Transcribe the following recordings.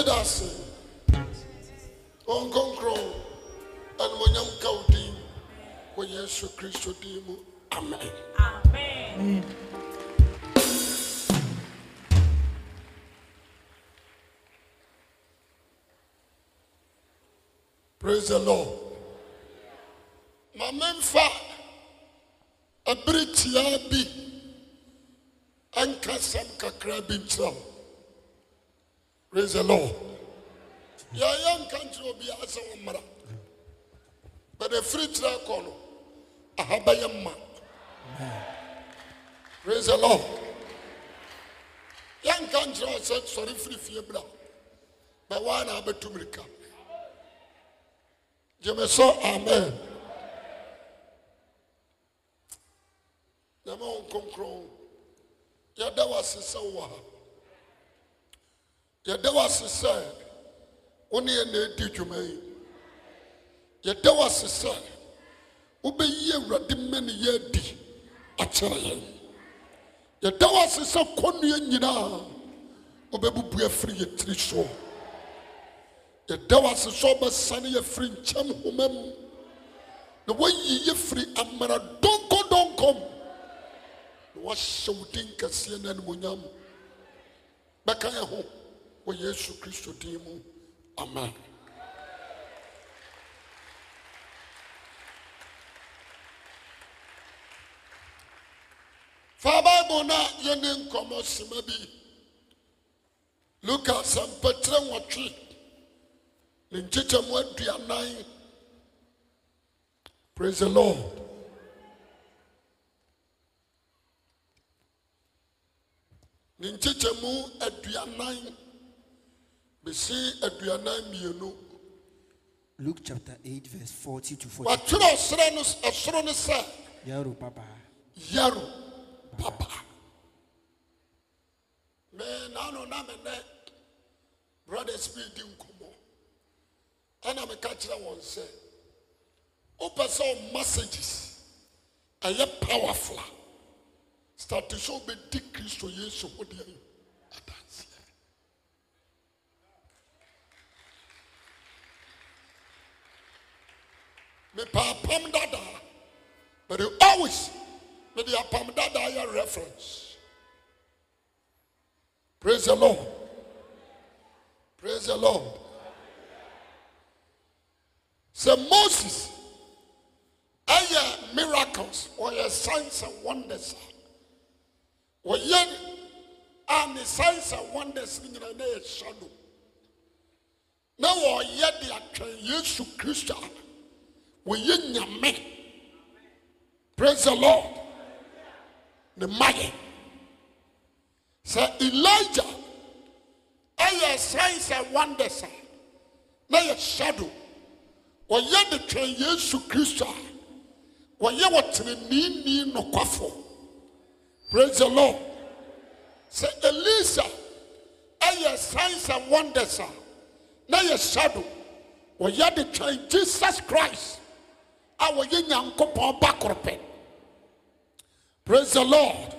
awurade da ase ɔnkonkron animonyam ka wo din wɔ yesu kristo din mu amen. Amen. praise the lord. Ma memfa ɛbere tiaa bi ɛnka sɛm kakra bi nkyerɛ wo praise the lord. Yɛyɛ nka nkyerɛ obiara sɛ wo mmara bɛde firi kyerɛ kɔ no aha bɛyɛ ma praise the lord. Yɛnka nkyerɛ wo sɛ sɔre firi fie bra bɛwaa na abɛtu mirika gyeme so amen. Nyame wo nkronkron yɛda wo ase sɛ wowɔ ha yɛda wo ase sɛ wo ne yɛ na ɛdi dwuma yi. Yɛda wo ase sɛ wobɛyi awurade ma ne yɛ adi akyerɛ yɛn yɛda wo ase sɛ kɔnnua nyinaa wobɛbubu afiri yɛ tiri soɔ yɛda wo ase sɛ ɔbɛsane yɛfiri nkyɛm homa mu na woayi yɛfiri amara dɔnkɔdɔnkɔm na woahyɛ wo din kɛseɛ no animonyam bɛka yɛ ho wɔ yesu kristo din mu amen. Fa bible na yɛne nkɔmmɔ sema bi. Luka sɛmpɛkyerɛ nwɔtwe ne nkyekyɛmu aduanan. Praise the lord. Ne nkyekyɛmu aduanan bɛsi aduanan mmienu Luke chapter 8, verse 40 to 40. wɔatwerɛ ɔsoro no ɛsoro no sɛ Yaro Papa. yaro papa. me naano na me nɛ brothers bi di nkɔmmɔ ɛna meka kyerɛ wɔn sɛ wopɛ sɛ wo messages. Ɛyɛ powerful. A start sɛ wobɛdi kristo yesu ho deɛ mepɛ apam dadaa but you always mede apam dadaa yɛ reference. Praise the lord. Praise the lord. Sɛ moses ɛyɛ miracles ɔyɛ signs and wonders. A wɔyɛ a ne signs and wonders no nyinaa na shadow. Na wɔyɛ de atwɛn yesu kristo a wɔyɛ nyame? Praise the lord. Ne mayɛ sɛ elijah ɛyɛ signs and wonders a na yɛ shadow. Wɔyɛ de twɛn yesu kristo a wɔyɛ wɔ teneneeni nokwafo praise the lord. Sɛ elisa ɛyɛ signs and wonders a na yɛ shadow. Wɔyɛ de twɛn jesus christ a wɔyɛ nyankopɔn ba koro praise the lord.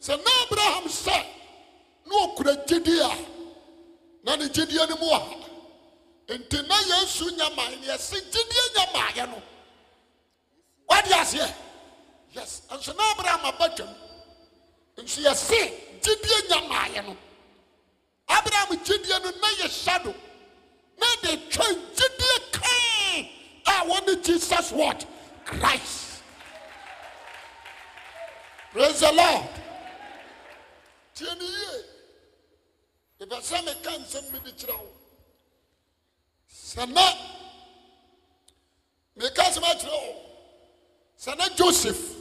Sɛ na abraham sɛ na ɔkura gyidie a na ne gyidie no mu wɔ ha nti yesu nyaman ne yɛse gyidie nyamaeɛ no. Wade aseɛ? Yes nso na abraham aba twam nso yɛse gyidie nyamaeɛ no. Abraham gyidie no na yɛ shadow na de twɛn gyidie a wɔne jesus what? Christ. Praise the lord. Tie ne yie ɛpɛ sɛ meka nsɛm bi de kyerɛ wo sɛ na meka sɛm akyerɛ wo sɛ na joseph.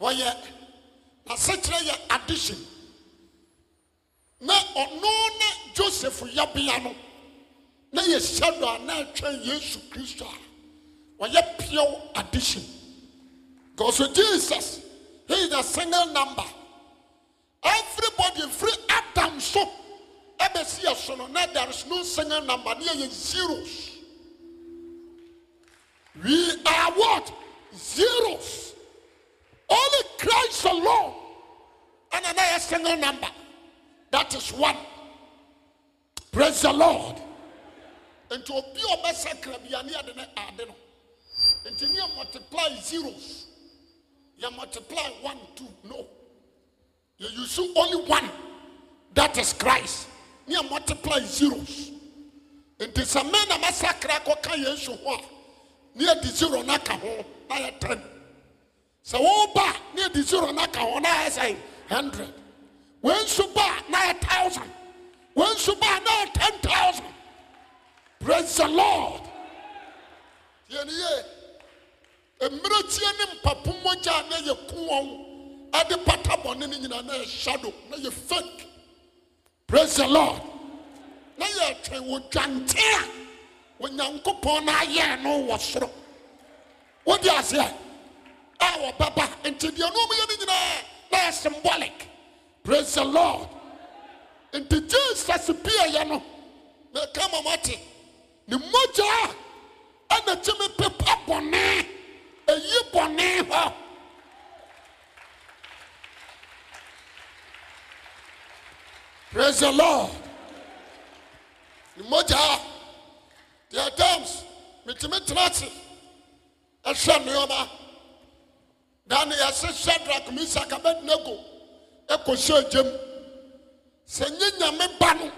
Wɔyɛ n'asekyerɛ yɛ addition. Na ɔno ne joseph yabea no na yɛ shadow a na atwɛn yesu kristo a wɔyɛ pure addition. Because jesus he is a single number. Everybody free adam so ɛbɛsi yɛ so no na there is no single number ne yɛ zeros. We are what? Zeros. Only christ alone. Ɛna na yɛ single number. That is one. Praise the lord nti obi a ɔbɛsakra bia ne yɛde ne ade no nti multiply zeros. Yɛ multiply one two no. Yɛ use only one that is christ. Ne multiply zeros. Nti sɛ me na masakra kɔka yesu ho a ne zero no aka ho na yɛ ten. Sɛ zero no aka ho na yɛ sɛ hundred. Wɔn nso ba na thousand. Wɔn nso ba na ten thousand praise the lord. Yɛn yɛ mmeranteɛ ne mpapo mogya a na yɛ ku wɔn ɛde pata bɔne no na shadow na yɛ fake. Praise the lord. Na yɛ twɛn wɔ dwante a onyankopɔn no ayɛɛ no wɔ soro. Wode aseɛ a wɔbɛba nti deɛ no ɔmyɛ no nyinaa na yɛ symbolic. Praise the lord. Nti jesus biayɛ no meka ma mate ne mmogya a ɛna kyeme pepa bɔne ɛyi bɔne hɔ. Praise the lord. Ne mmogya a there are times metumi tena ase. Ɛhwɛ nneɛma. Da ne yɛse shadrach misak abednego ɛkɔhyɛ agyam sɛ nye nyame ba no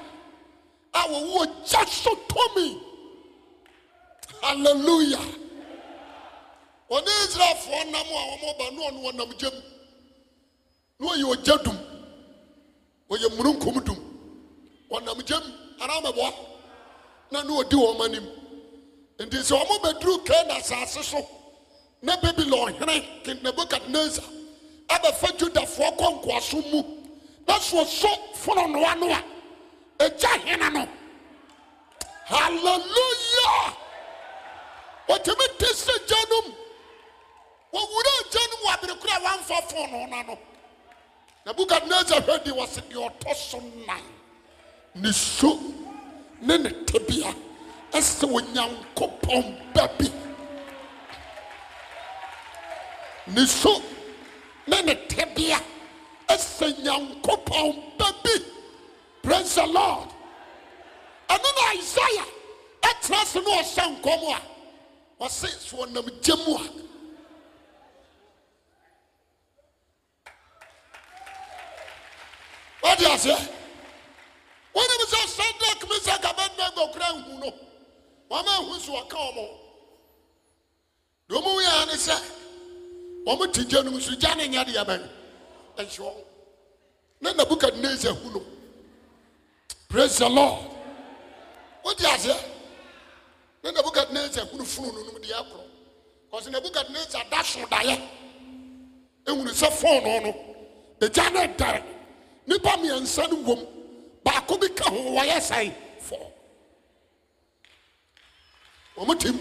a wɔwɔ gya so tumi hallelujah. Wɔne israelfoɔ nam a wɔmɔba ne ɔno wɔnam gyam na ɔyɛ ɔgya dum. Ɔyɛ mununkum dum. Wɔnam gyam anaa mɛboa na ne ɔdi wɔn anim nti sɛ wɔn bɛduru kana asase so. Na babylon hene nebukadnezar abɛfa judafoɔ kɔ nkoaso mu. Na soso fononoo no a ɛgya hene no. Hallelujah wɔtumi te sɛ gya nom wɔwura gya nom wɔ aberekora a wɔamfa fonoo no no nebukadnezar hwɛ di wɔ se deɛ ɔtɔ so nan ne so ne ne tebea. Ɛsɛ onyankopɔn ba bi. Ne so ne ne tebea. Ɛsɛ nyankopɔn ba bi. Praise the lord. Ɛno na isaia ɛtena se ne ɔhyɛ nkɔm a ɔse sɛ ɔnam gya mu a. Wode aseɛ wonem sɛ sadrak mesak abednego kora nhu no. Wɔma ahu so wɔka ɔmo deɛ yɛa ne sɛ ɔmo te gya no mu so gya ne nyɛ bɛn. Ɛnhyɛ wɔn na nabukadnezar hu no. Praise the lord. Wote aseɛ ne nebukadnessar hunu funu no nom deɛ akorɔ. Bcause nebukadnessar da so daeɛ ɛhunu sɛ fonoo no agya ne ɛdare nnipa mmiɛnsa no wom. Baako bi ka ho wɔyɛ sɛe fɔɔ ɔmotim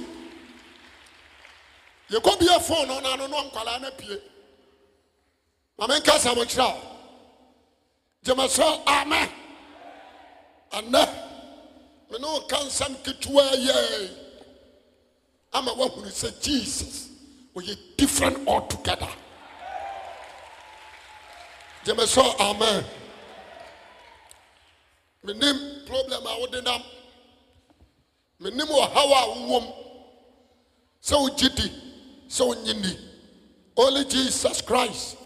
yɛkɔbia fonoo no ano no ɔnkwalaa no pie ma menka sɛ mokyerɛ o gyemɛ sɛ amɛ ɛnnɛ me ne wo ka nsɛm ketewa yɛ ama woahunu sɛ jesus ɔyɛ different altogether. Gyeme sɛ amen. Menim problem a wode nam. Menim ɔhaw a wowom. Sɛ wogye di sɛ wonye ni. Only jesus christ.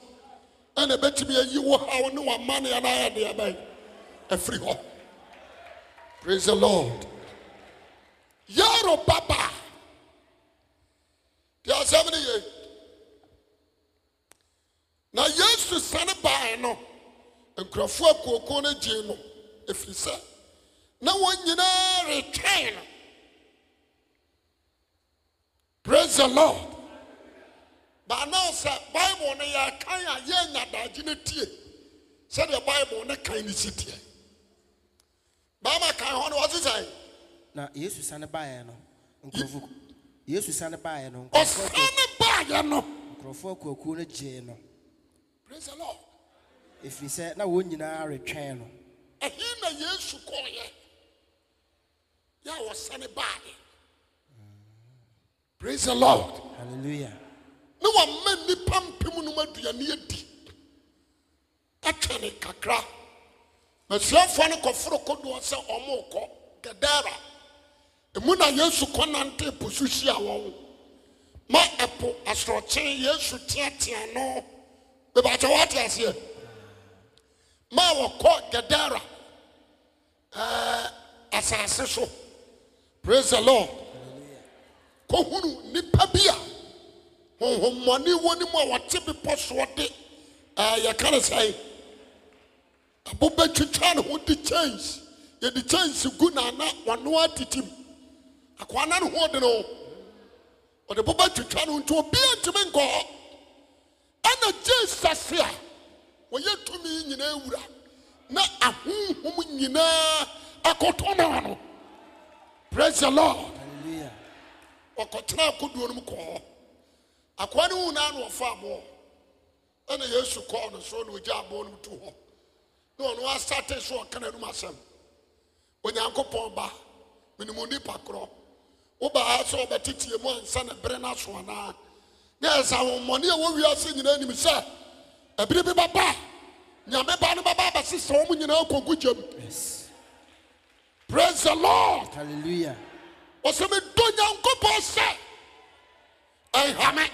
Ɛna ɛbɛtumi ayi wo haw ne w'amanneɛ no ayɛ deɛ bɛn? Afiri hɔ praise the lord. Yaro baba deɛ asɛm no ye na yesu sane bae no nkurɔfoɔ akuoko no gyee no ɛfiri sɛ na wɔn nyinaa retwɛn no. Praise the lord. Baanaa sɛ bible no yɛkan a yɛanya daagye no tie sɛdeɛ bible no kan no si teɛ baama kan hɔ no wɔse sɛ na yesu sane baeɛ no nkurɔfo yesu sane baeɛ no nkurɔfoɔ ɔsane baeɛ no. nkurɔfoɔ akuakuo no gyee no. Praise the lord. Ɛfiri sɛ na wɔn nyinaa retwɛn no. Ɛhe na yesu kɔɔyɛ yɛ a wɔsane baeɛ praise the lord. Hallelujah. Ne wama nnipa mpem nom aduane adi atwɛne kakra masuafoɔ no kɔforo kodoɔ sɛ ɔmokɔ gadara. Emu na yesu kɔnante po so wɔn ma ɛpo asorɔkye yesu teatea no. Bebakyɛ wɔate aseɛ. Ma wɔkɔ gadara ɛɛ asase so. Praise the lord. Kɔhunu nipa bi a honhommɔne wɔ ne mu a wɔte bepɔ soɔ de ɛɛ yɛka ne sɛn abo bɛtwitwa ne ho de chains. Yɛde chains gu n'ana wɔno atitim akoa na ne ho de no. Ɔde bo bɛtwitwa no nti obiara ntumi nkɔ hɔ ɛna jesus a wɔyɛ tumi nyinaa wura. Na ahonhom nyinaa akɔtɔ no ano. Praise the lord. Ɔkɔtena akodoɔ no mu kɔɔ hɔ akoa no hu naa na ɔfa aboɔ ɛna yesu kɔɔ no so na ogya aboɔ no mu to hɔ na ɔno asate so ɔka n'anum asɛm onyankopɔn ba minimu nipa korɔ wobaa sɛ ɔbɛtetie mu ansa na bere no aso anaa ne ɛsɛ ahommɔne a ɛwɔ wiase nyinaa nim sɛ ɛbere bi bɛba nyame ba no bɛba abɛsesa wɔn nyinaa kɔgu gyam praise the lord. Hallelujah. Wɔsɛ medɔ nyankopɔn sɛ ɛnhame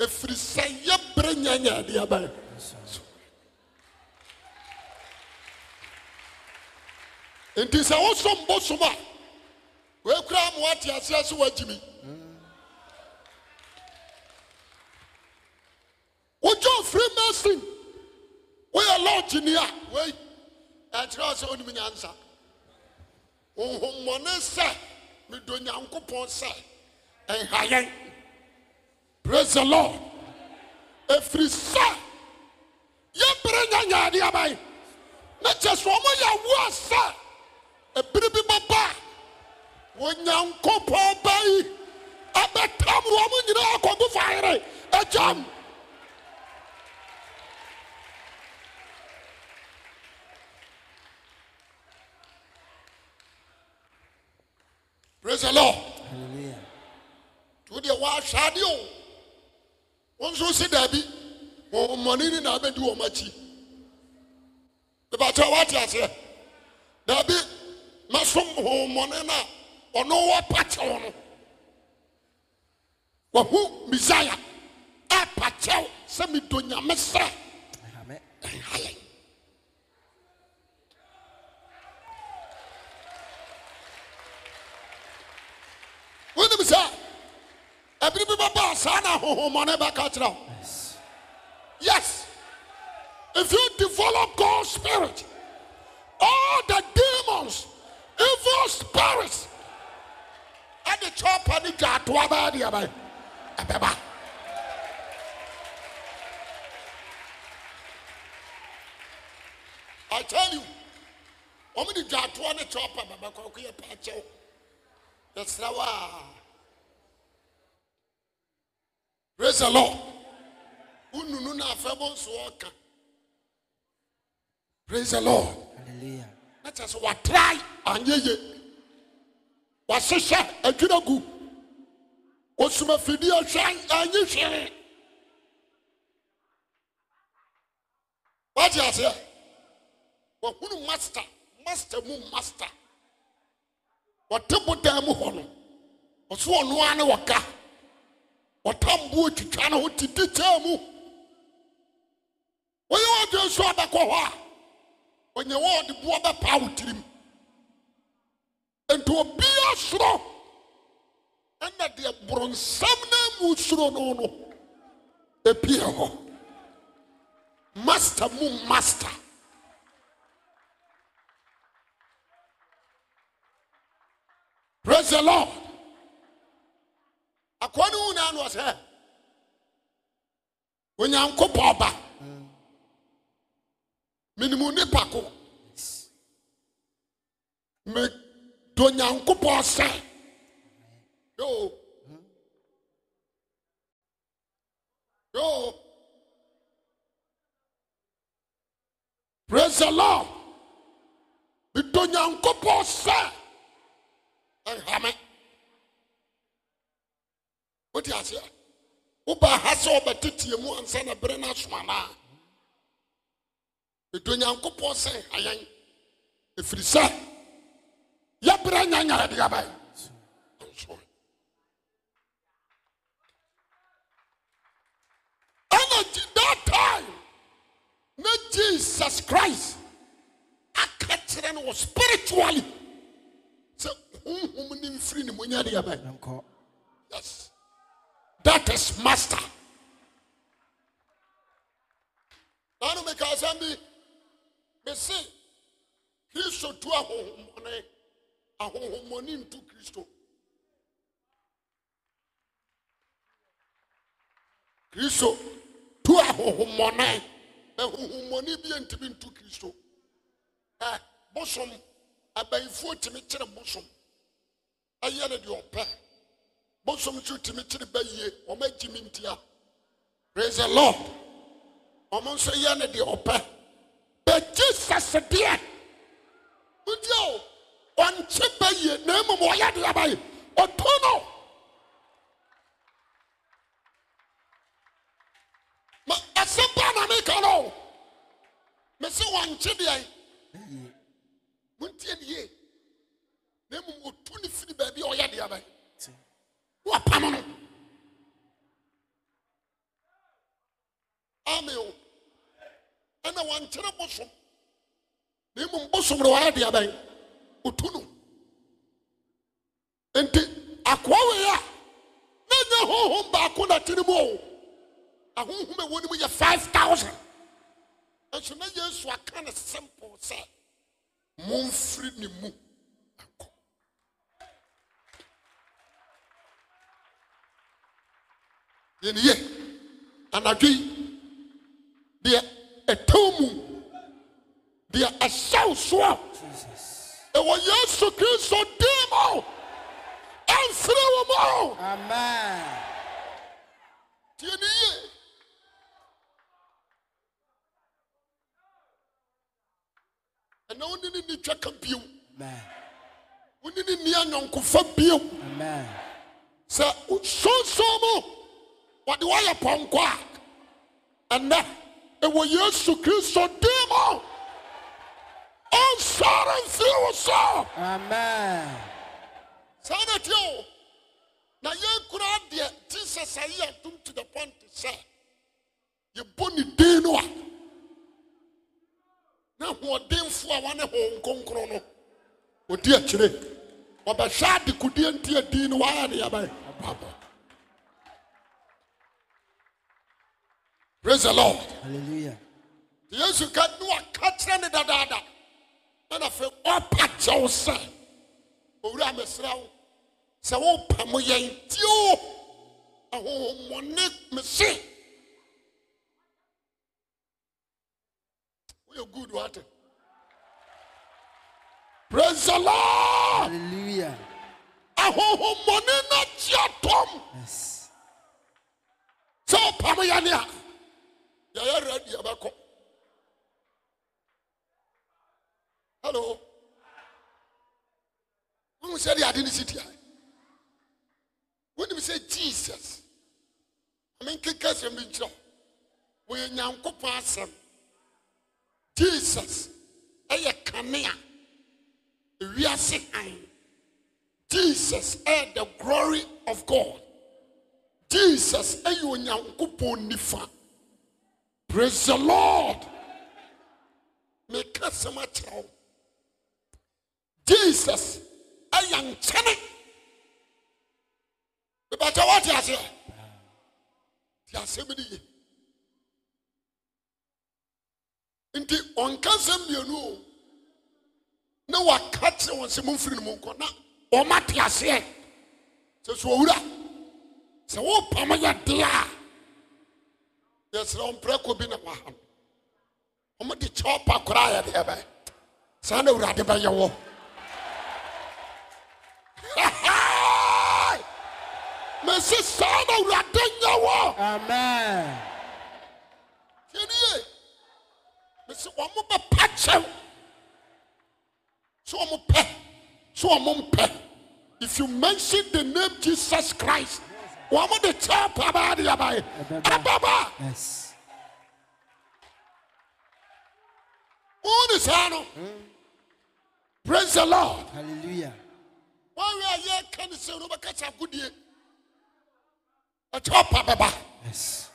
ɛfiri sɛ yɛbrɛ nyanya adeɛ nti sɛ wosom bosom a woakura ma woate aseɛ sɛ woagyi me wogye ofiri masin woyɛ lɔgyeni a wei ɛkyerɛ sɛ wonim nyansa. Honhommɔne sɛ medɔ nyankopɔn sɛ ɛnha praise the lord. Ɛfiri sɛ yɛbere nya nyaadeɛ abae. Na kyɛ sɛ yɛ wo a sɛ ɛbere bi bɛba a onyankopɔn ba yi abɛtam wɔ mo nyinaa akɔgu fayere. Agyam praise the lord. Hallelujah. Wo deɛ wɔahwɛ ade o. Wo nso si daabi wɔmmɔne ni na abɛdi wɔn akyi bɛbɛkyɛ woate aseɛ daabi masom honhommɔne no a ɔno wɔpakyɛw no. Wahu misaia ɛpakyɛw sɛ medɔ nyame ɛhame ɛnha wonim sɛ ɛbere bi bɛba a saa na honhommɔne bɛka kyerɛ wo. Yes. Yes. If you develop God's spirit, all the evil spirits, and the chopper the jatwa ba di abai. Abeba. I tell you, wɔn de jatwa ne chopper baba kɔ kɔ yɛ paakyɛw. Yɛsrɛ wa. Praise the Lord. wonunu na bɔ nso ɔka praise the lord hallelujah na kyerɛ sɛ watrae anyɛ ye wahyehyɛ adwina gu. Osum afidie ahwɛ anyɛ hwee wate aseɛ wahunu master master mu master. Wɔte bodan mu hɔ no. Ɔso ɔno ara ne wɔka ɔtamboɔ twitwa ne ho tete kyɛɛ mu. Wɔyɛ wɔdwe nso abɛkɔ hɔ a ɔnyɛ wɔ ɔde boɔ bɛpaa wo tirim nti obia soro ɛna deɛ borɔnsɛm no mu suro no no. Ɛpie hɔ master mu master. Praise the lord. Akɔne wu naa no ɔ sɛ onyankopɔn ba menimu nipa ko medɔ nyankopɔn sɛ yo. Yo. Praise the lord. Medɔ nyankopɔn sɛ ɛnhame wote aseɛ wobaa ha sɛ wɔbɛteteɛ mu ansa na bere no aso anaa ɛdɔ nyankopɔn sɛ ayɛn ɛfiri sɛ yɛbrɛ nya nyarade abae. Nsoe ɛna that time na jesus christ aka kyerɛ no wɔ spiritually. Sɛ honhom ne mfiri ne monyade abae. Nkɔ Yes. That is master. Nanu mi ka asɛm bi, mi se, Kristo tu ahohomɔne, ahohomɔne ntu Kristo. Kristo tu ahohomɔne, ahohomɔne bi ntumi ntu Kristo. Ɛ, bosom, abayifoɔ tumi kyerɛ bosom, ɛyɛ ne deɛ ɔpɛ. bosom nso tumi kyere bɛyie wɔn agyi mi ntia praise the lord wɔn nso yɛ ne deɛ ɔpɛ but jesus deɛ nti o ɔnkye bɛyie na emu ɔyɛ deɛ abayi ɔtɔ no ma asɛm pa na mi ka no yie na emu otu ne firi baabi a ɔyɛ deɛ abayi. ti wapam no ame o ɛna wankyerɛ bosom na mmom bosom no wayɛ deɛ bɛn otu no nti akoa wei a na nyɛ honhom baako na tene mu o ahohom ɛwɔ no mu yɛ 5000 nso na yesu aka ne simple sɛ momfiri ne mu akɔ yɛne ye anadwo deɛ ɛtɛw mu. Deɛ ɛhyɛw soɔ ɛwɔ yesu kristo din mu. Ɛmfiri wɔ mu. Amen. Tie ne yie. Ɛna wo ne ne ni twa ka bio. Amen. Wo ne ne ni anyɔnkofa bio. Amen. Sɛ sonson mu wɔde wɔyɛ pɔnkɔ a ɛnɛ ɛwɔ yesu kristo din mu ɔnsɔre mfiri wo so. Amen. Saa na tie o? Na yɛn kura deɛ jesus ayi atom to the point sɛ yɛbɔ ne din no a na ahoɔdenfo a wɔne hɔn nkonkron no ɔdi akyire. Ɔbɛhwɛ adekodeɛ nti adin no wɔayɛ ne yɛbɛyɛ praise the lord. Hallelujah. Yesu ka ne waka kyerɛ ne dadaada. Ɛna afei ɔpa kyɛw sɛ owura mesrɛ wo sɛ wopa mo yɛn tie o ahohommɔne me se woyɛ good wate. Praise the lord. Hallelujah. Ahohommɔne no kyea tɔm. Yes. Sɛ wopam yɛne a yɛyɛ ready yɛbɛkɔ hello. Wohu sɛ de ade no si tia wonim sɛ jesus menkeka sɛm bi nkyerɛ wo wɔyɛ nyankopɔn asɛm jesus ɛyɛ kanea ewiase han jesus ɛyɛ the glory of god. Jesus ɛyɛ onyankopɔn nifa praise the lord. Meka sɛm akyerɛ wo jesus ɛyɛ nkyɛne bɛbɛtɛ wɔte aseɛ te asɛm no ye nti ɔnka sɛm mmienu o na waka kyerɛ wɔn sɛ momfiri no mu nkɔ na so owura sɛ wopam yɛ yɛsrɛ wo mprɛko bi na waha no ɔmode kyɛw pa koraa yɛ deɛ bɛ saa na awurade bɛyɛ wɔ mɛse saa na awurade nyɛ wɔ amen. Tiɛnie ɔmo bɛpa kyɛw sɛ ɔmo pɛ sɛ ɔmo mpɛ if you mention the name jesus christ wɔmo de kyɛw pa baa de yabae Ɛbɛba. ababa. Yes. Wɔn ne saa no praise the lord. Hallelujah. wɔn a yɛ ka ne sɛ no bɛka sa agodie ɛkyɛ ɔpa Yes.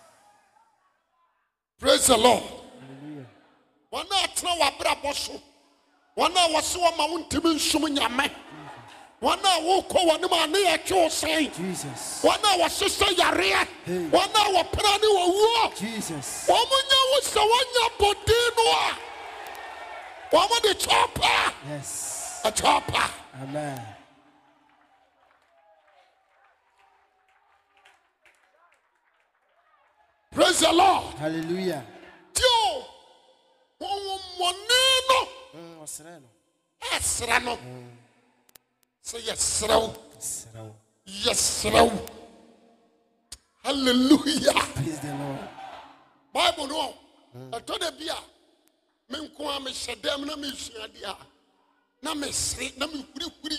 praise the lord. Hallelujah. wɔn a atena wɔ abrabɔ so wɔn a wɔse wɔn ma wɔntumi nsom nyame wɔn a wɔrekɔ wɔn anim a ne yɛ twe wo sɛn wɔn a wɔhyehyɛ yareɛ wɔn a wɔpra ne wɔwuo wɔn mo nya wo sɛ wɔnya bɔden no a wɔn mo de kyɛ ɔpa Yes. ɛkyɛ ɔpa Amen. praise the lord. Hallelujah. tí o no Mm, ɔsrɛ no. ɛsrɛ no yɛsrɛ wo Ɔsrɛ wo. hallelujah. Praise the Lord. bible no. Ɛtɔ da bi a me nko a mehyɛ dɛm na mesuadeɛ a na mesere na mehurihuri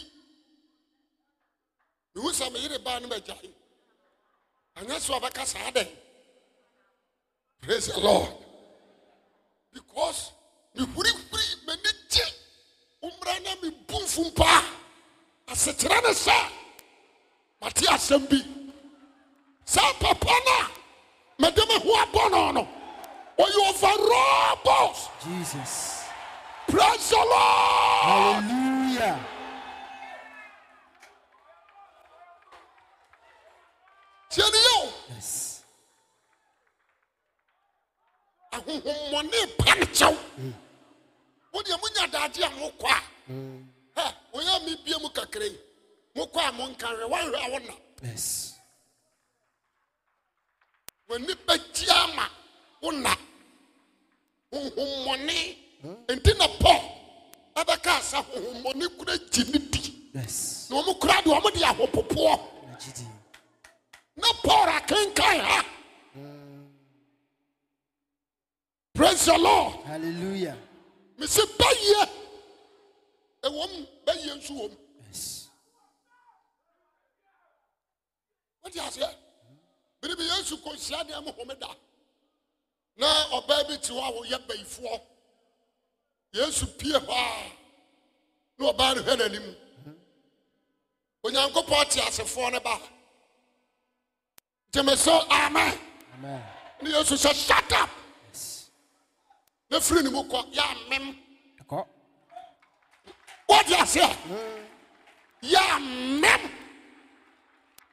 mehu sɛ meyere baa no magyae anyɛ so a bɛka saa dɛn praise the lord. Because mehurihuri m'ani gye wommra na mfum paa asekyerɛ ne sɛ mate asɛm bi. Saa papa no a mede me ho abɔ no no ɔyɛ overall boss Jesus. praise the lord. Hallelujah. tie ne yɛ o Yes. ahohommɔne pa ne kyɛw. Wodeɛ monya daagye a mokɔ a ɛ ɔyɛ mebie mu kakra yi. Mokɔ a woanhwɛ a Yes. w'ani bɛgye ama wona honhommɔne nti na paul ɛbɛkaa sɛ honhommɔne kora gye ne di. Yes. na ɔmo kora deɛ ɔmo de ahopopoɔ Najidi. na paul akenkan ha praise the lord. Hallelujah. mesi bɛyɛ ɛwɔm bɛyɛ nso wɔm wote aseɛ? Bere bi yesu kɔnhyia deɛ mo homeda. Na ɔbaa bi te hɔ a wɔyɛ bayifoɔ yesu pie hɔ a na ɔbaa no hwɛ n'anim. Onyankopɔn te asefoɔ no ba. Gyeme so amen. Ne yesu sɛ shut up. Na firi ne mu kɔ yɛ amem. Wote aseɛ yɛ amem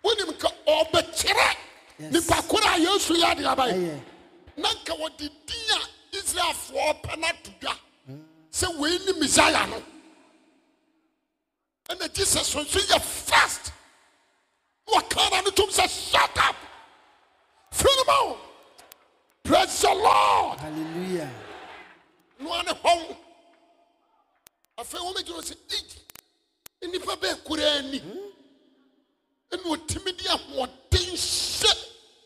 wonim ka ɔbɛkyerɛ Yes. nipa koro a yesu yɛ de aba Ɛyɛ. na nka wɔde din a israelfoɔ pɛ no ato dwa. Sɛ wei ne mesaia no. Ɛna jesus nso yɛ fast na wɔka na no tom sɛ shut up. Firi no ma praise the lord. Hallelujah. noa ne hɔn afei wɔmɛgyina hɔ sɛ ei nnipa bɛɛ koraa ni. Ɛna ɔtumi de ahoɔden hyɛ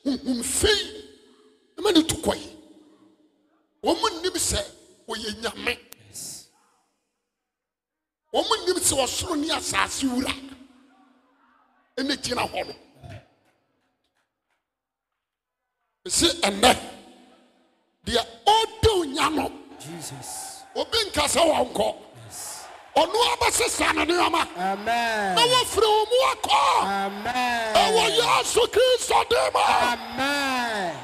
honhomfei na ma ne tu kɔe wɔn mo nnim sɛ wɔyɛ nyame Yes. wɔn mo nnim sɛ ɔsoro ne asase wura ɛna gyina hɔ no ɛsi ɛnnɛ deɛ ɔde onya no Jesus. Obi nkasa wɔn kɔ ɔno abɛsesa ne nneɛma na wɔfiri wɔn mu akɔ ɛwɔ yesu kristo dim a Amen.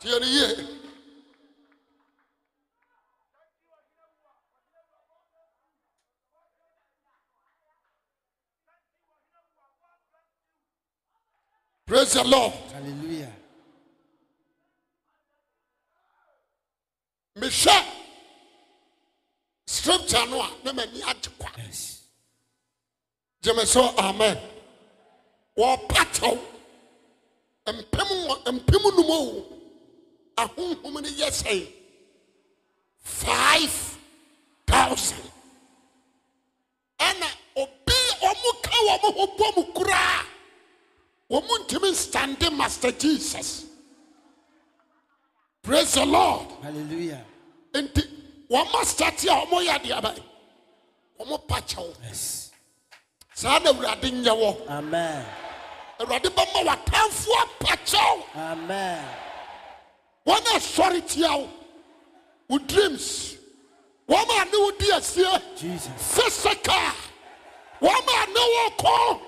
tie ne yie praise the lord. Hallelujah. Mehwɛ. Scripture no a na m'ani agye kwa. Gyeme so amen. Wɔpa kyɛw. Mpem mpem num o. Ahonhom no yɛ sɛe five thousand. Ɛna obi ɔmo ka wɔn ho bɔ mu koraa wɔn ntumi nstande master jesus praise the lord. Hallelujah. nti wɔn master te a wɔn yɛ adeɛ bɛyɛ wɔn pa kyɛw saa na awurade nyɛ wɔ Amen. awurade bɛma w'atamfoɔ apakyɛw Amen. wɔn a sɔre tia wo. Wo dreams. Wɔn a ne wo di Jesus. physical. Wɔn a ne wo kɔ.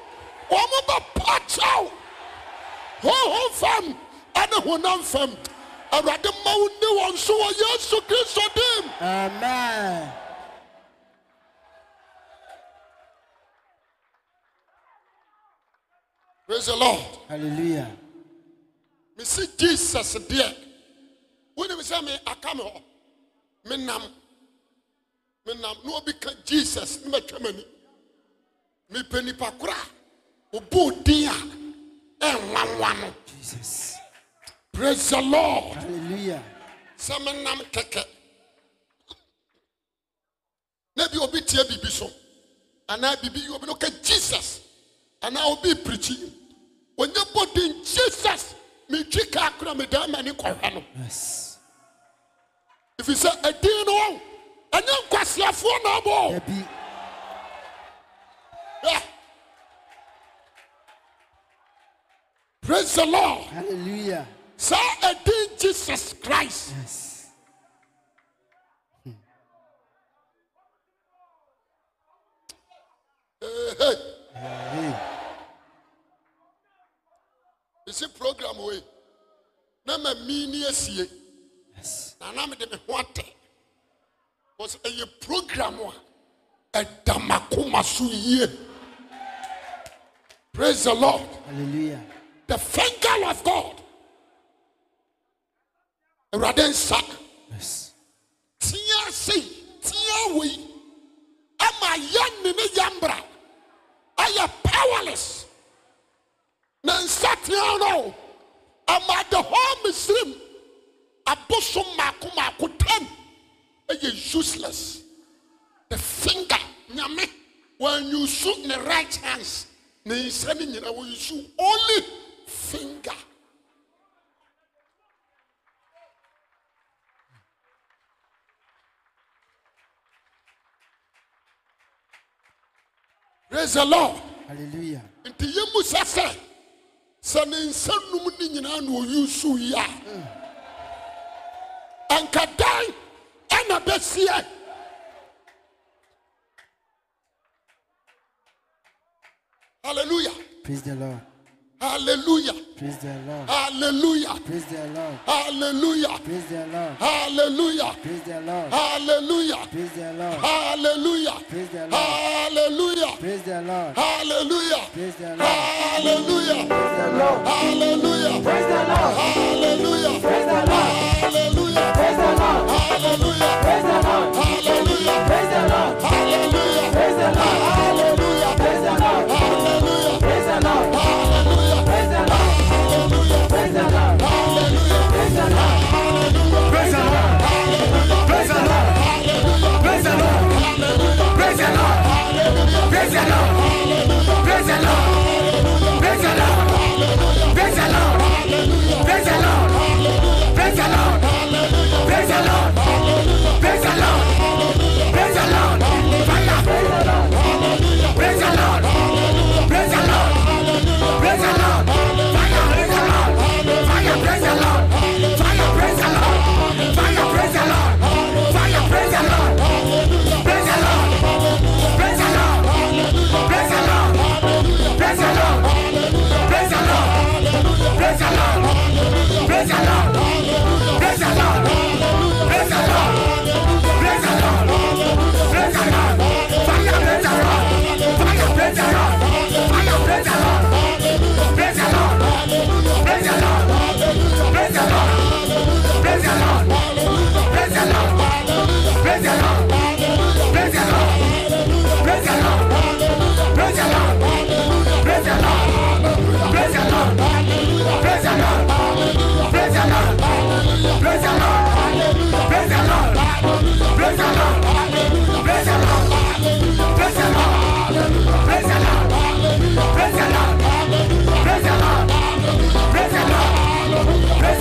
Wɔn bɛ pɔkyɛw honhom fam ɛne honam fam awurade ma wo ne wɔn so wɔ yesu kristo dim. Amen. praise the lord. Hallelujah. mesi jesus deɛ wonim sɛ me aka me hɔ menam menam na obi ka jesus ne matwa m'ani mepɛ nipa koro a ɔbɔɔ din a ɛnwanwa eh, no Jesus. Praise the Lord. Hallelujah. Seminam keke. Maybe obi tie bibi so. Ana bibi you obi no ke Jesus. Ana obi preaching. Onye body Jesus. Me twika akra me dan mani kɔhwɛ no. Yes. If you say a din no, ɛnyɛ nkwasiafoɔ na ɔbɔ. Ɛbi. Yeah. Praise the Lord. Hallelujah saa ɛdin jesus christ Yes. Hmm. Hey, hey. Hey. mesi program wei na ma mi ni Yes. na na mede me ho atɛ bcause ɛyɛ program a ɛda makoma so yie praise the lord Hallelujah. the finger of god awurade nsa. Yes. Tia sei tea wei ama yɛ ne ne yambra. Ayɛ powerless. Na nsatea no. Ama the whole misrim abosom maako maako ten. Ɛyɛ useless. The finger nyame. Wɔanyusu ne right hands. Ne nsa ne nyina wɔyusu only finger praise the lord Hallelujah. nti yɛmu sɛ sɛ sɛ ne nsa num ne nyinaa na ɔyusu yi a anka dan ɛna bɛsiɛ hallelujah Praise the Lord. Hallelujah Praise the Lord. hallelujah Praise the Lord. hallelujah Praise the Lord. hallelujah Praise the Lord. hallelujah Praise the Lord. hallelujah Praise the Lord. hallelujah Praise the Lord. hallelujah Praise the Lord. hallelujah Praise the Lord. hallelujah Praise the Lord. hallelujah Praise the Lord. hallelujah Praise the Lord. hallelujah Praise the Lord. hallelujah Praise the Lord. hallelujah Praise the Lord. hallelujah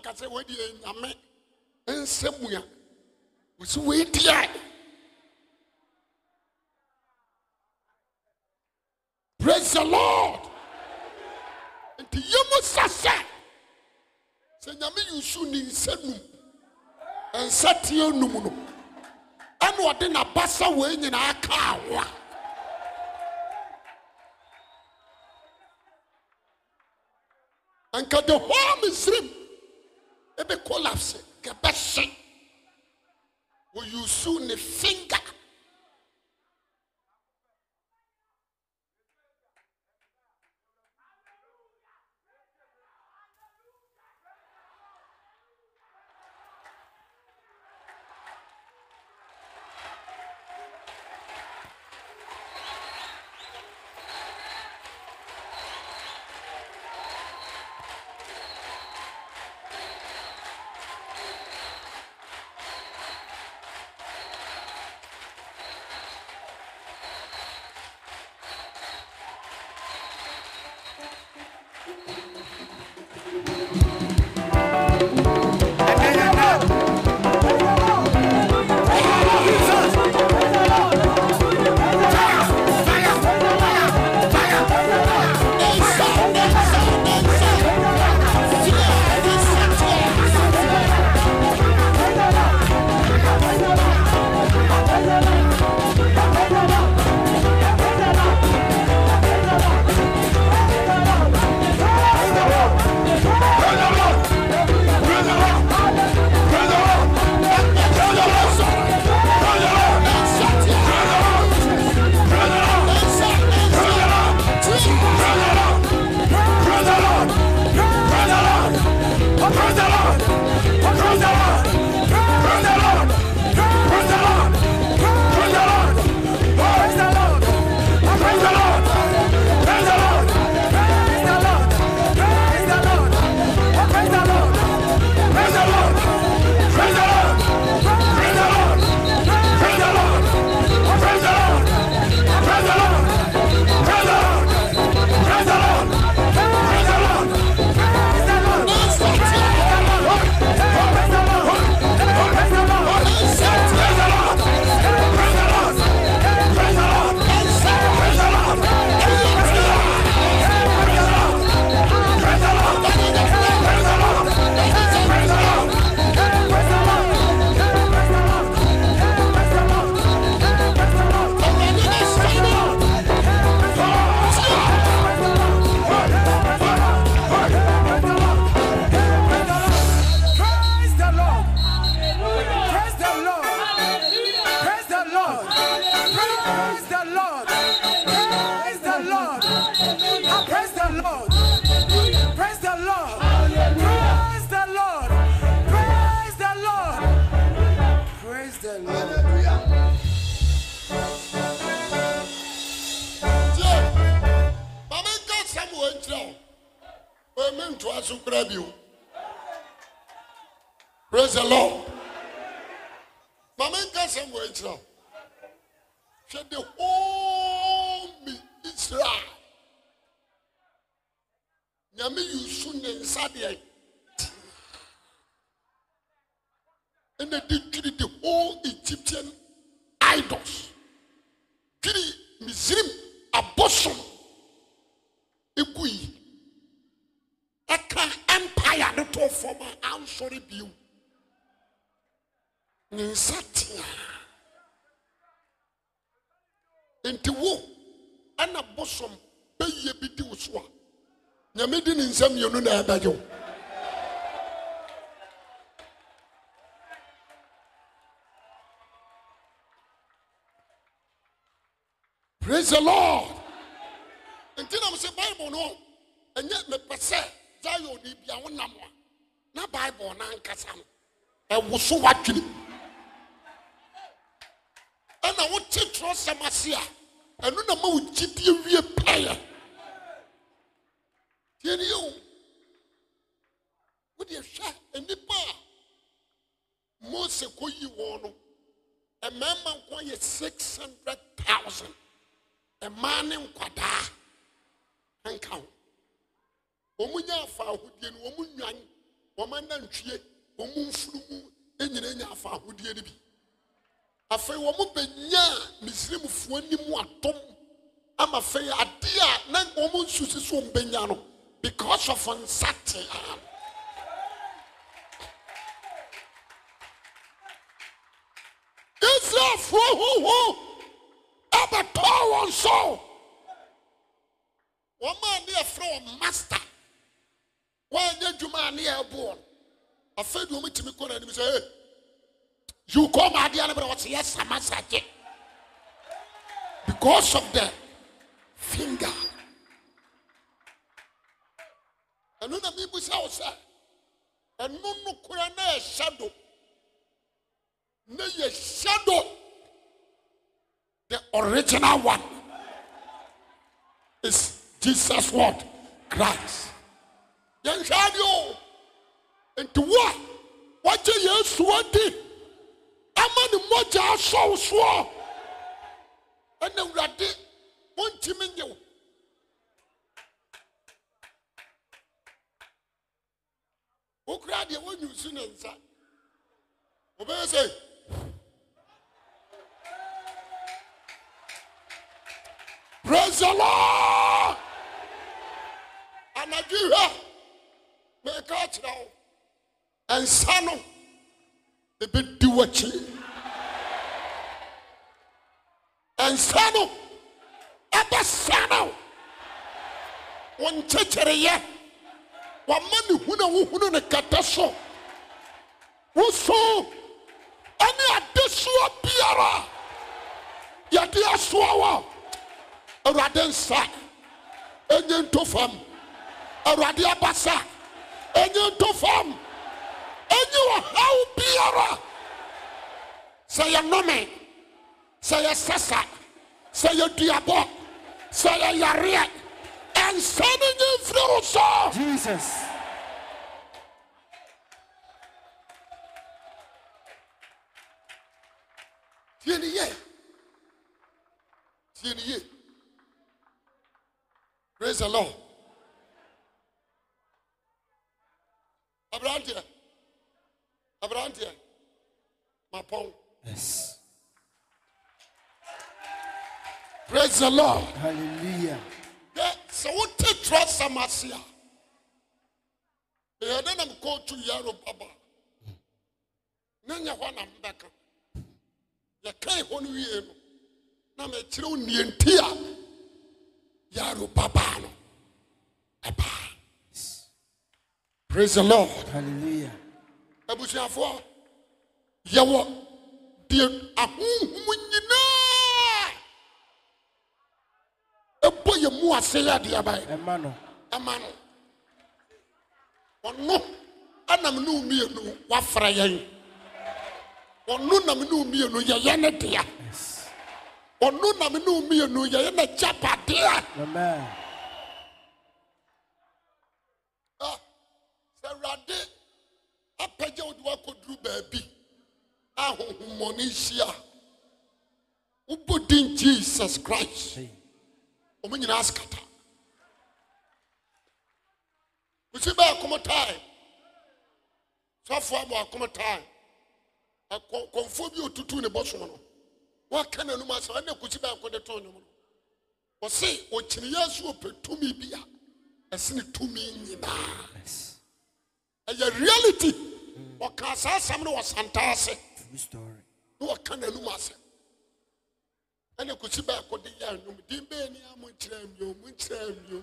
nka sɛ yɛ nyame. Wɔadi yɛ praise the lord. Nti yɛ mu sasɛ sɛ nyame yusu ne nsa num nsa teɛ num no ɛna ɔde n'abasa wɔn nyinaa ka awa anka the whole misrim ebe collapse kɛbɛhye wɔyusu ne finger nyame yusu ne nsa deɛ ɛna de twiri the whole egyptian idols. Twiri misrim abosom egu yi. Ɛka empire no to fam a ansɔre bio. Ne nsa tea. Nti wo ɛna bosom bɛyie bi di wo so a nyame di ne nsa mmienu na ɛbɛgye wo praise the lord. Nti na sɛ bible no ɛnyɛ mepɛ sɛ zion ni bia wo nam a na bible no ankasa no ɛwo so wadwene. Ɛna wote twerɛsɛm ase a ɛno na ma wo gyidie wie pɛyɛ tie ne yɛ o wode hwɛ nnipa a mose kɔyi wɔn no mmarima nko yɛ six hundred thousand. Mmaa ne nkwadaa. Nka ho. Wɔn nya afa ahodie no wɔn nwan wɔn anantwie wɔn mfunumu nyinaa nya afa ahodie no bi. Afei wɔn bɛnya misirimufoɔ anim atom ama afei adeɛ a na wɔn nso si so wɔn bɛnya no because of nsatea israelfoɔ huhu abɛtɔ wɔn so wɔn a ne yɛfrɛ wɔn master. Wɔanyɛ adwuma a ne yɛrebo wɔn afei de wɔn tumi kɔ n'anim sɛ ee you kɔ ma adeɛ no bɛrɛ wɔte yɛ because of the finger ɛno na mi busa wo sɛ ɛno no kora na yɛ shadow. Na yɛ shadow. The original one is jesus what christ. Yɛnhwɛ adeɛ o. Nti wo a wagye yesu adi ama ne mmɔgya asɔw soɔ ɛna awurade wontimi nye wo wokura deɛ wonwusu ne praise the lord! Anadwo hwɛ meka kyerɛ wo ɛnsa no ɛbɛdi w'akyi. Ɛnsa no ɛbɛsa no wo nkyɛkyereyɛ wama ne hunu a wohunu ne kɛtɛ so. Woso ɛne adesoa biara. Yɛde asoa wɔ awurade nsa. Fam. Awurade abasa. Ɛnyɛ nto fam. Ɛnyɛ ɔhaw biara. Sɛ yɛnome sɛ yɛsɛsa sɛ yɛduabɔ sɛ yɛyareɛ ɛnsa no nyɛ mfiri wo so Jesus. tie ne yie tie ne yie praise the lord. Aberanteɛ aberanteɛ mapɔn Yes. praise the lord. Hallelujah. Twerɛ sɛm ase a ɛyɛ dɛ nam kɔɔtu yaro baba na nyɛ hɔ na mbɛka yɛkae hɔ no wie no na mekyerɛ wo nnienti a yaro baba no. Ɛbaa praise the lord. Hallelujah. abusuafoɔ yɛwɔ deɛ ahohom nyinaa mu ase yɛ adeɛ bae Emma no. ama no ɔno anam ne wo mmienu wafra yɛn ɔno nam ne wo mmienu yɛyɛ ne dea ɔno nam ne wo mmienu yɛyɛ ne gyapadeɛ Amen. Ah, sɛ awurade apagya wo de woakɔduru baabi a honhommɔne hyia wobɔ din jesus christ. Hey. Ɔmo nyinaa skata kusi bɛɛ kom tae. Sɔfoɔ abɔ akom tae. Akɔ- kɔmfoɔ bi otutu ne bɔsom no. Wɔaka n'anum asɛ ɛne kusi bɛɛ kɔde too nnwom no. Wɔse ɔkyini yɛ so ɔpɛ tumi bi a ɛse ne tumi nyinaa ɛyɛ reality. Ɔka saa no wɔ santa ase True na wɔka n'anum ase ɛne kusi bɛɛ kɔde yɛ anwom din bɛɛ ni a monkyerɛ mmio monkyerɛ mmio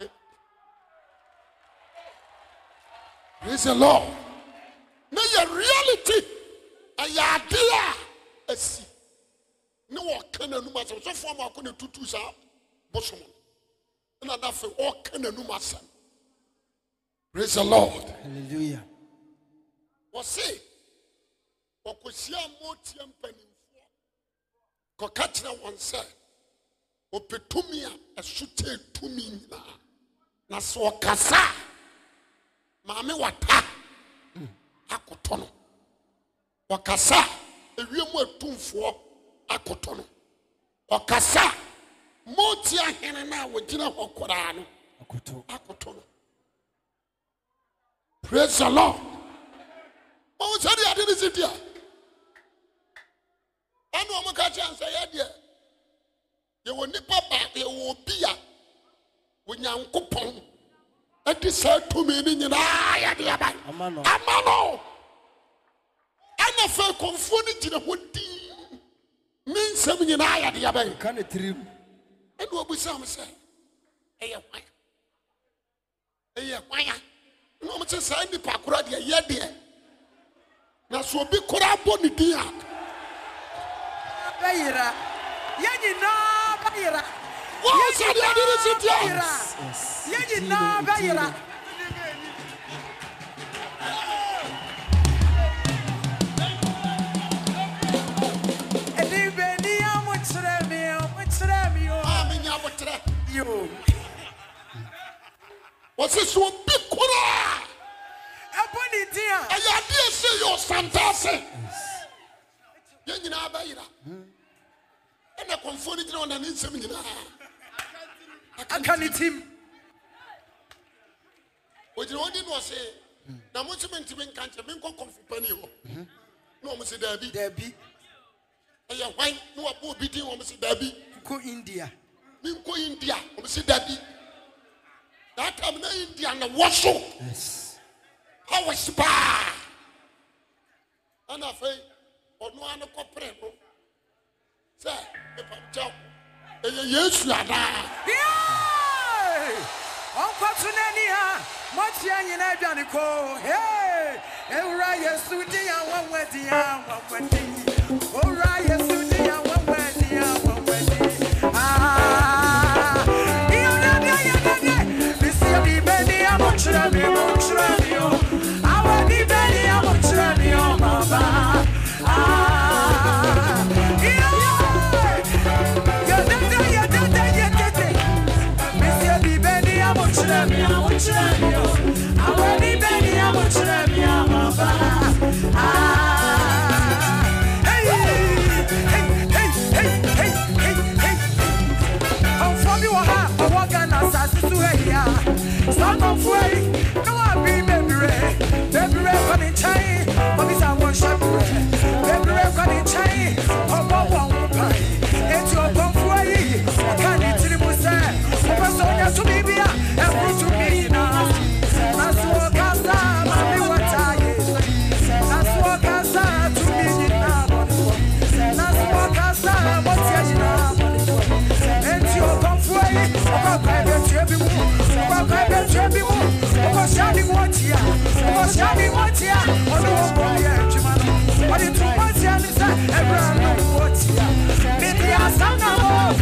Eh. praise the lord. Na yɛ reality ɛyɛ adeɛ a asi ne wɔka n'anum asɛm sɔfoɔ ma akɔ ne tutu saa bosom no ɛna na afei ɔka n'anum asɛm praise the lord. Hallelujah. wɔse wɔkɔhyia mmɔɔtia mpanimfoɔ kɔka kyerɛ wɔn sɛ ɔpɛ tumi a ɛso tumi nyinaa. Na sɛ ɔkasa maame wata akoto no. Ɔkasa a ewiem atumfoɔ akoto no. Ɔkasa a mooti ahene no a wɔgyina hɔ koraa no akoto no. Praise the lord. Ɔmo sɛdeɛ ade ne si deɛ ɛne ɔmo ka kyerɛ nsɛ yɛ deɛ yɛwɔ nnipa ba yɛwɔ obi a onyankopɔn ɛde saa tumi no nyinaa yɛde aba ama no. Ɛna fɛ kɔnfoɔ no gyina hɔ dinn ne nsɛm nyinaa yɛde yɛbɛn ka ne tirim. Ɛne ɔbusa m sɛ ɛyɛ hwan ɛyɛ hwan a na ɔm sɛ saa kora deɛ yɛ deɛ na sɛ obi koraa bɔ ne din a bɛyera yɛn nyinaa bɛyera wɔn sɛ deɛ ade ne si deɛ bɛyera yɛn nyinaa bɛyera ɛdi bɛni a mo kyerɛ mi a mo kyerɛ mi o a menya abotrɛ yo wɔse sɛ obi koraa ɛbɔ ne din a ɛyɛ adeɛ sɛ yɛ ɔsantase yɛn nyinaa bɛyera ɛna kɔnfoɔ no gyina hɔ na ne nsɛm nyinaa aka ne tim ogyina hɔ di na ɔse na mo nso mentimi nka nkyɛ menkɔ kɔmfo pani hɔ na ɔmo se daabi dabi ɛyɛ hwan na wabɔ obi din ɔmo se daabi kɔ india menkɔ india ɔmo se daabi that time na india na wɔ so yes. Powers paa ɛna afei ɔno ara no kɔpere no sɛ mepamkyɛw ɛyɛ yesu anaa ɔnkɔto n'ani ha mɔkyea nyina aduane ko Hey! ewura yesu di ya nwanwa di ya nwanwa di owura yesu Nọ̀fọ̀ tia ọdọ wọn bọ yẹ ẹdwuma no ọdẹ tó wọn tia ni sẹ ẹwúrẹ ọdọ wọn tia bíbí asam náà wọ.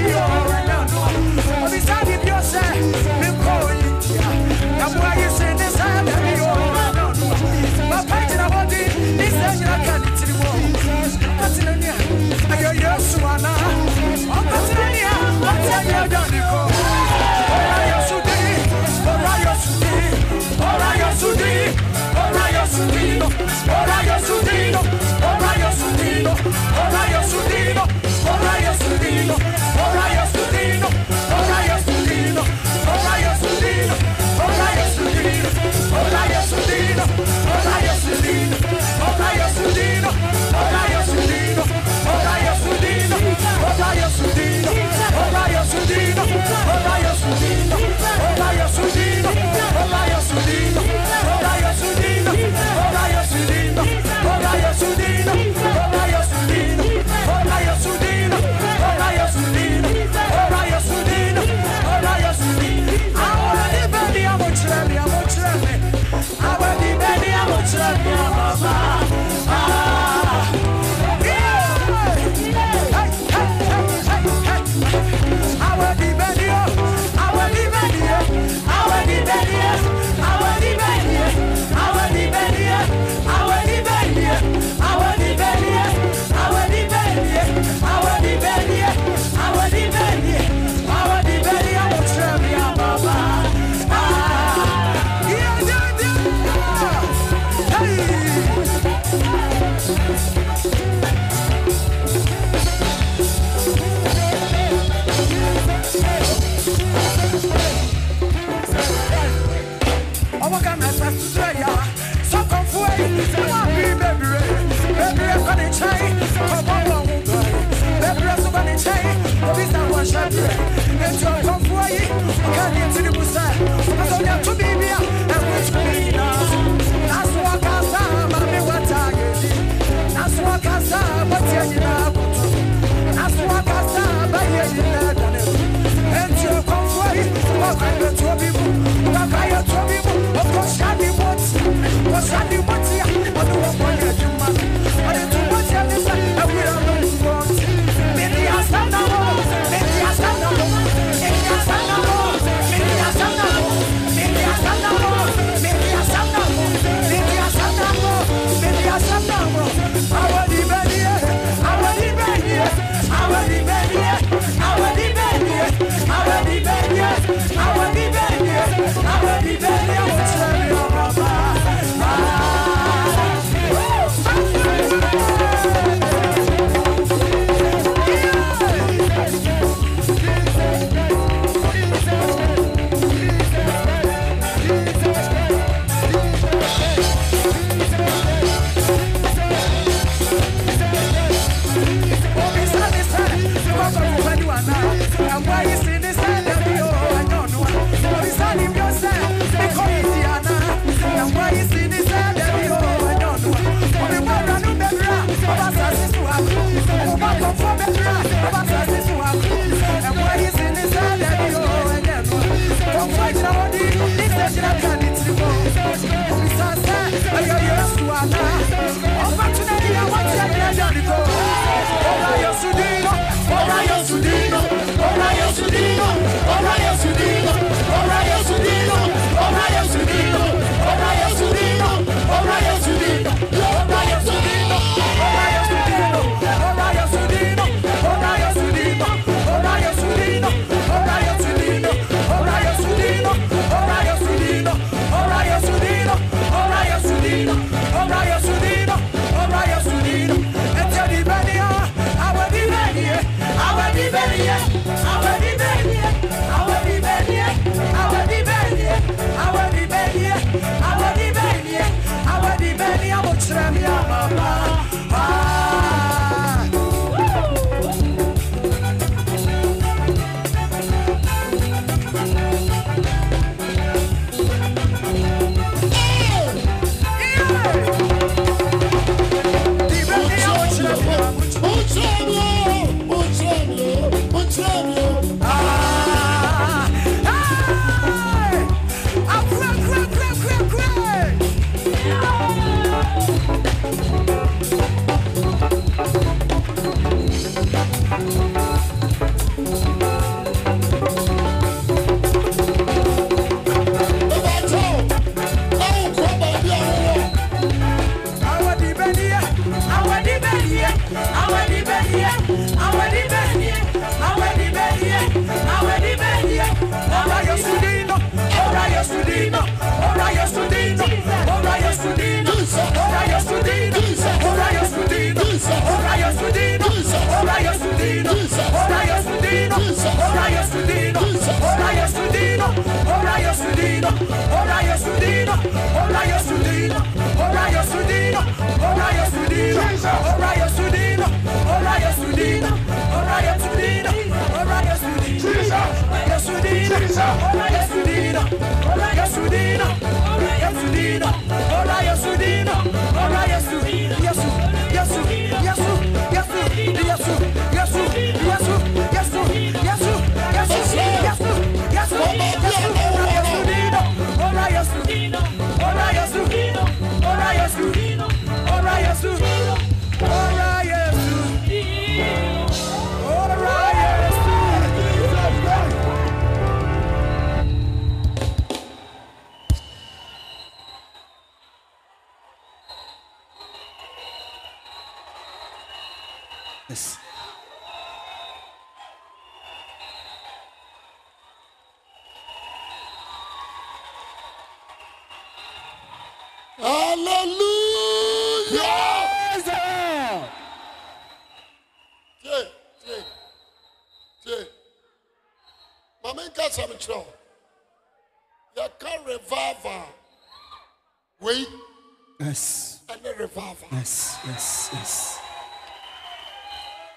Yes. Yes. Yes.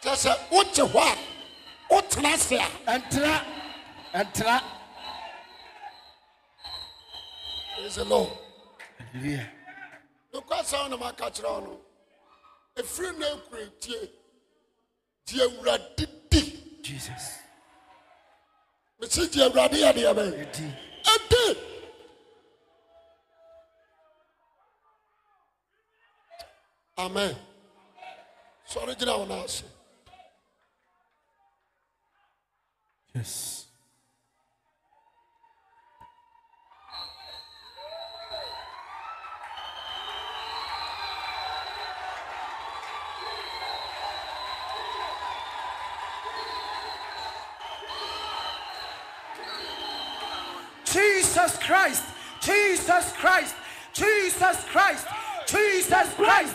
kyɛ sɛ wote hɔ a wotena ase a Entra. Entra. praise the lord Hallelujah. nokwa sɛ wo ne maka kyerɛ wo no ɛfiri no akura tie gye awurade di Jesus. mesi gye awurade yɛ deɛ ɛdi amen. Sɔre gyina wo no ase Yes. Jesus Christ, Jesus Christ, Jesus Christ, Jesus Christ,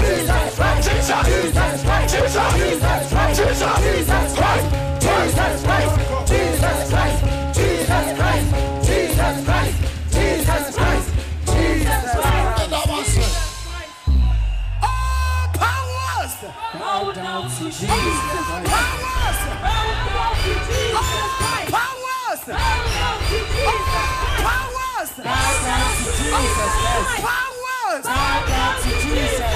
Jesus Christ, Jesus Christ, Jesus Christ, Jesus Christ, Jesus Christ, Jesus Christ, Jesus Christ, Jesus Christ, Jesus Christ, Jesus Christ. All powers, Bow down to Jesus powers, Bow down to Jesus powers, Bow down to Jesus powers, Bow down to Jesus powers. Bow down to Jesus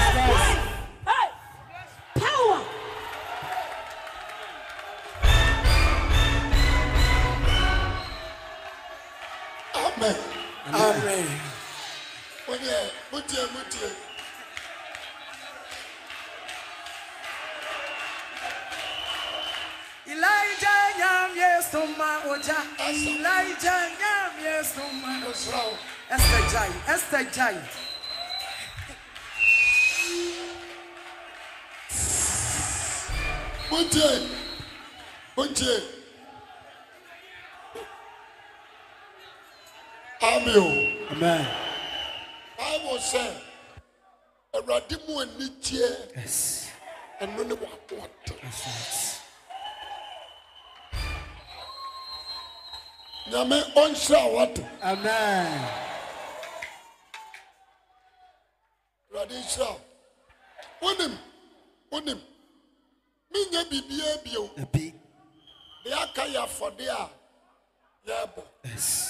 amen. Amen. Wodeɛ wodeɛ wodeɛ Elijah yeah, yes, to my oja. Elijah yeah, yes, to my oja. Esther jai Esther jai. Wodeɛ wodeɛ ame o. Amen. bible sɛ awurade mu anigyeɛ. Ɛno ne right. nyame ɔnhyira a wate Amen. awurade nhyira wo. Wonim wonim. Menyɛ biribiaa bio. Deɛ aka yɛ afɔde a yɛbɔ Yes.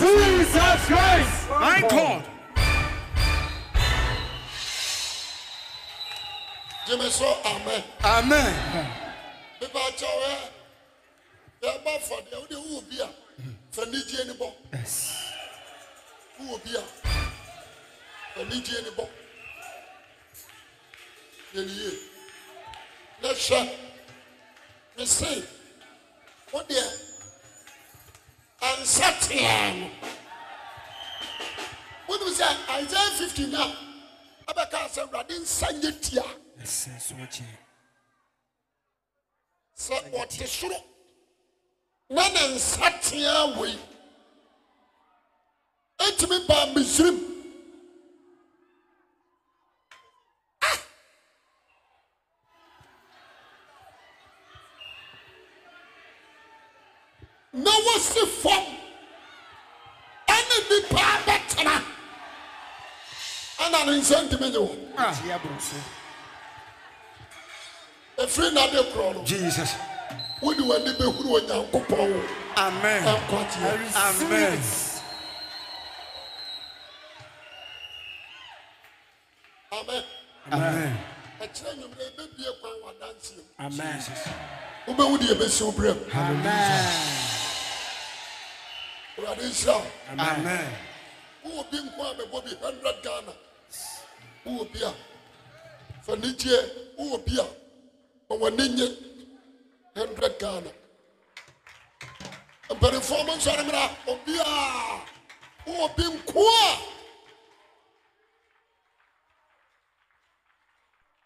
Jesus Christ! Mein Chord! Jimmy sọ amen. Amen. Bíbá àjọ ẹ ẹ bá fàdé ẹ ó dé bọ̀. Wúwo bíà fẹ̀mí jí ẹni bọ̀. Yẹ nìyẹ. Lẹ́sẹ̀ mi sìn. Se wodeɛ ansa teɛ no wonim sɛ isaia 50 na ɛbɛka sɛ awurade nsa nyɛ tia. Sɛ ɔte soro na ne nsa teɛ wei. Ɛtumi baa misrim na wɔsi fam ɛne nipa bɛtena ɛna ne nsa ntumi nye wɔ tie aboro so efiri n'ade korɔ no. Jesus. Wode w'ani bɛhuru onyankopɔn wo. Amen. Ɛnkɔteɛ amen. Amen. Amen. Ɛkyerɛ nnwummerɛ ɛbɛbie kwan w'adanseɛ mu. Amen. Wobɛwu deɛ ɛbɛsi wo berɛ mu awurade nhyira wo amen. Wowɔ bi nko a bɛbɔ bi 100 ghana. Wowɔ bi a fa nigyeɛ wowɔ bi a ma w'ani nye 100 ghana. Mpanimfoɔ mo nsɔre mmra obiaa wowɔ bi nko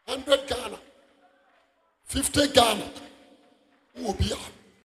a 100 ghana. 50 ghana. Wowɔ bi a